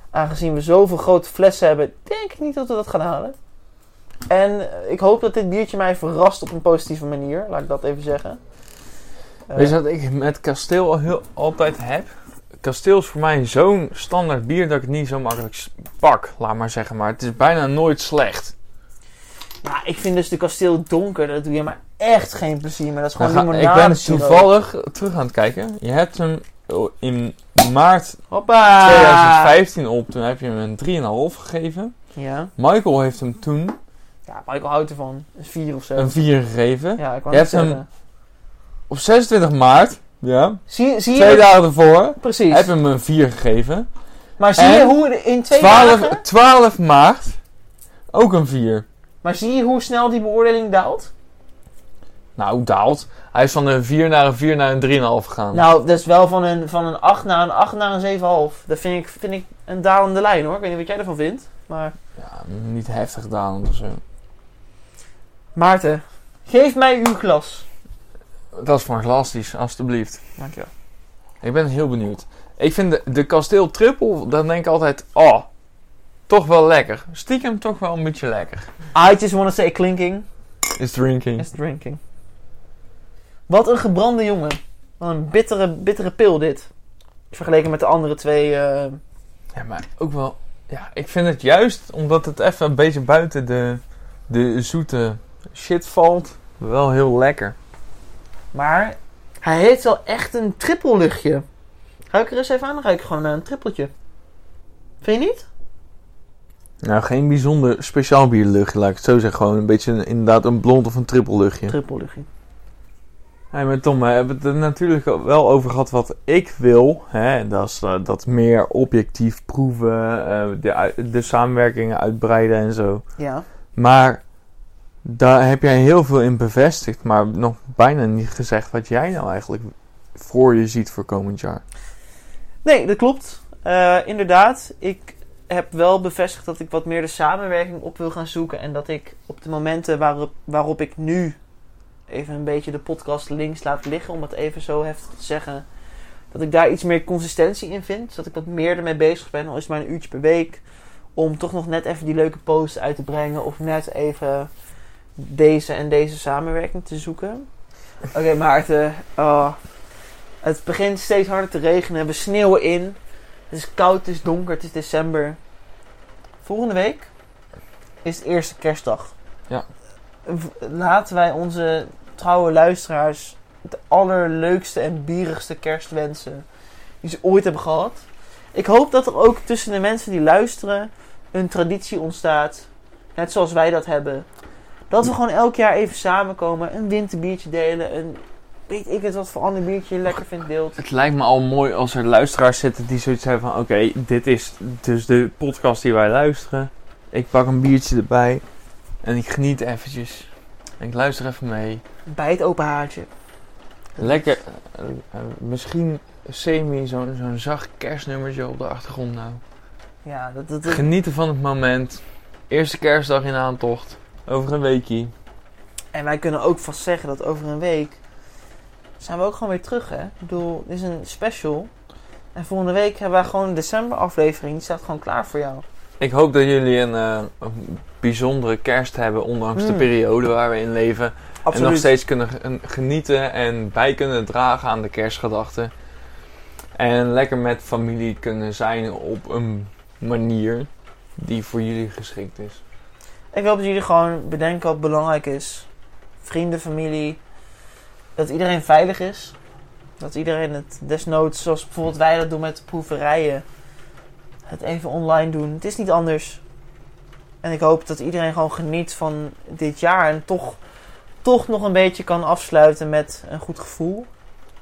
aangezien we zoveel grote flessen hebben, denk ik niet dat we dat gaan halen. En eh, ik hoop dat dit biertje mij verrast op een positieve manier, laat ik dat even zeggen. Eh, Weet je wat ik met kasteel al heel, altijd heb? Kasteel is voor mij zo'n standaard bier dat ik het niet zo makkelijk pak, laat maar zeggen. Maar het is bijna nooit slecht. Ja, ik vind dus de kasteel donker, dat doe je maar echt geen plezier. Maar dat is gewoon Dan ga- ik ben toevallig terug aan het kijken. Je hebt hem in maart Hoppa! 2015 op. Toen heb je hem een 3,5 gegeven. Ja. Michael heeft hem toen ja, Michael houdt ervan. Een 4 of zo. een 4 gegeven. ja, ik Je hebt hem-. Op 26 maart, ja, Zie, zie twee je? dagen ervoor, Precies. heb je hem een 4 gegeven. Maar zie En je hoe in twee 12, dagen... 12 maart, ook een 4. Maar zie je hoe snel die beoordeling daalt? Nou, daalt. Hij is van een 4 naar een 4 naar een 3,5 gegaan. Nou, dat is wel van een, van een 8 naar een 8 naar een 7,5. Dat vind ik, vind ik een dalende lijn hoor. Ik weet niet wat jij ervan vindt. Maar Ja, niet heftig dalend of zo. Maarten, geef mij uw glas. Dat is fantastisch, alstublieft. Dankjewel. Ik ben heel benieuwd. Ik vind de, de kasteel triple, dan denk ik altijd, oh, toch wel lekker. Stiekem toch wel een beetje lekker. I just want to say clinking Is drinking. is drinking. Wat een gebrande jongen. Wat een bittere, bittere pil dit. Vergeleken met de andere twee. eh, Ja, maar ook wel, ja, ik vind het juist omdat het even een beetje buiten de, de zoete shit valt, wel heel lekker. Maar hij heeft wel echt een trippelluchtje. Ruik er eens even aan, dan ruik ik gewoon naar een trippeltje. Vind je niet? Nou, geen bijzonder speciaal bierluchtje, laat ik het zo zeggen. Gewoon een beetje een- inderdaad een blond of een triple luchtje. Trippelluchtje. Hey, maar Tom, we hebben het er natuurlijk wel over gehad wat ik wil. Hè? Dat is eh, dat meer objectief proeven, eh, de, de samenwerkingen uitbreiden en zo. Ja. Maar daar heb jij heel veel in bevestigd, maar nog bijna niet gezegd wat jij nou eigenlijk voor je ziet voor komend jaar. Nee, dat klopt. Eh, inderdaad, ik heb wel bevestigd dat ik wat meer de samenwerking op wil gaan zoeken. En dat ik op de momenten waarop, waarop ik nu even een beetje de podcast links laat liggen, om het even zo heftig te zeggen. Dat ik daar iets meer consistentie in vind. Dat ik wat meer ermee bezig ben, al is maar een uurtje per week. Om toch nog net even die leuke posts uit te brengen. Of net even deze en deze samenwerking te zoeken. Oké, Maarten. Oh, het begint steeds harder te regenen. We sneeuwen in. Het is koud, het is donker, het is december. Volgende week is het eerste kerstdag. Ja. Laten wij onze trouwe luisteraars de allerleukste en bierigste kerst wensen die ze ooit hebben gehad. Ik hoop dat er ook tussen de mensen die luisteren een traditie ontstaat. Net zoals wij dat hebben. Dat we gewoon elk jaar even samenkomen, een winterbiertje delen, een weet ik het wat voor ander biertje je lekker vindt deelt. Het lijkt me al mooi als er luisteraars zitten die zoiets hebben van... Oké, dit is dus de podcast die wij luisteren. Ik pak een biertje erbij en ik geniet eventjes. En ik luister even mee. Bij het open haartje. Lekker, eh, eh, misschien semi zo'n zo'n zacht kerstnummertje op de achtergrond nou. Ja, dat, dat, dat- Genieten van het moment. Eerste kerstdag in aantocht. Over een weekie. En wij kunnen ook vast zeggen dat over een week zijn we ook gewoon weer terug, hè? Ik bedoel, dit is een special. En volgende week hebben wij gewoon een december aflevering. Die staat gewoon klaar voor jou. Ik hoop dat jullie een, eh, een bijzondere kerst hebben, ondanks de Hmm. periode waar we in leven. En nog steeds kunnen ge- genieten en bij kunnen dragen aan de kerstgedachten. En lekker met familie kunnen zijn op een manier die voor jullie geschikt is. Ik hoop dat jullie gewoon bedenken wat belangrijk is. Vrienden, familie. Dat iedereen veilig is. Dat iedereen het desnoods, zoals bijvoorbeeld wij dat doen met de proeverijen, het even online doen. Het is niet anders. En ik hoop dat iedereen gewoon geniet van dit jaar en toch, toch nog een beetje kan afsluiten met een goed gevoel.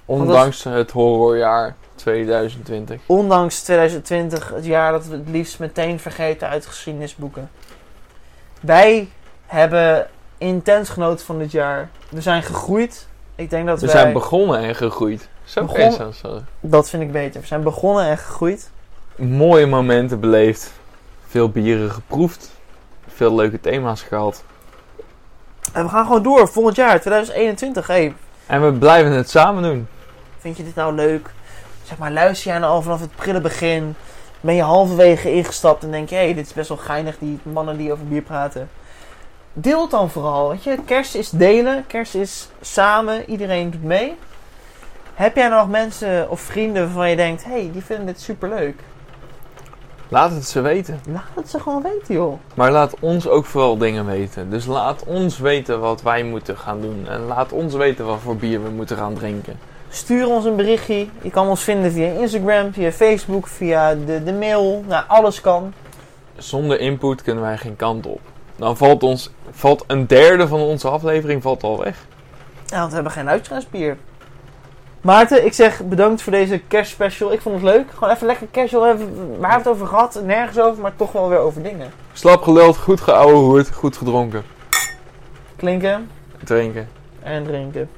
Ondanks het horrorjaar 2020. Ondanks 2020, het jaar dat we het liefst meteen vergeten uit geschiedenisboeken. Wij hebben intens genoten van dit jaar. We zijn gegroeid. Ik denk dat We wij... zijn begonnen en gegroeid. Zo Begon- zeggen. Dat vind ik beter. We zijn begonnen en gegroeid. Mooie momenten beleefd. Veel bieren geproefd. Veel leuke thema's gehad. En we gaan gewoon door. Volgend jaar, 2021. Hey, En we blijven het samen doen. vind je dit nou leuk? Zeg maar, luister jij nou al vanaf het prille begin? Ben je halverwege ingestapt en denk je... Hé, hey, dit is best wel geinig, die mannen die over bier praten. Deel het dan vooral, weet je. Kerst is delen. Kerst is samen. Iedereen doet mee. Heb jij nog mensen of vrienden waarvan je denkt... Hé, hey, die vinden dit superleuk. Laat het ze weten. Laat het ze gewoon weten, joh. Maar laat ons ook vooral dingen weten. Dus laat ons weten wat wij moeten gaan doen. En laat ons weten wat voor bier we moeten gaan drinken. Stuur ons een berichtje. Je kan ons vinden via Instagram, via Facebook, via de, de mail. Nou, alles kan. Zonder input kunnen wij geen kant op. Dan valt, ons, valt een derde van onze aflevering valt al weg. Ja, want we hebben geen uitgaansbier. Maarten, ik zeg bedankt voor deze kerstspecial. Ik vond het leuk. Gewoon even lekker casual. Even, waar hebben we het over gehad? Nergens over, maar toch wel weer over dingen. Slap geluld, goed geouwehoerd, goed gedronken. Klinken Drinken. en drinken.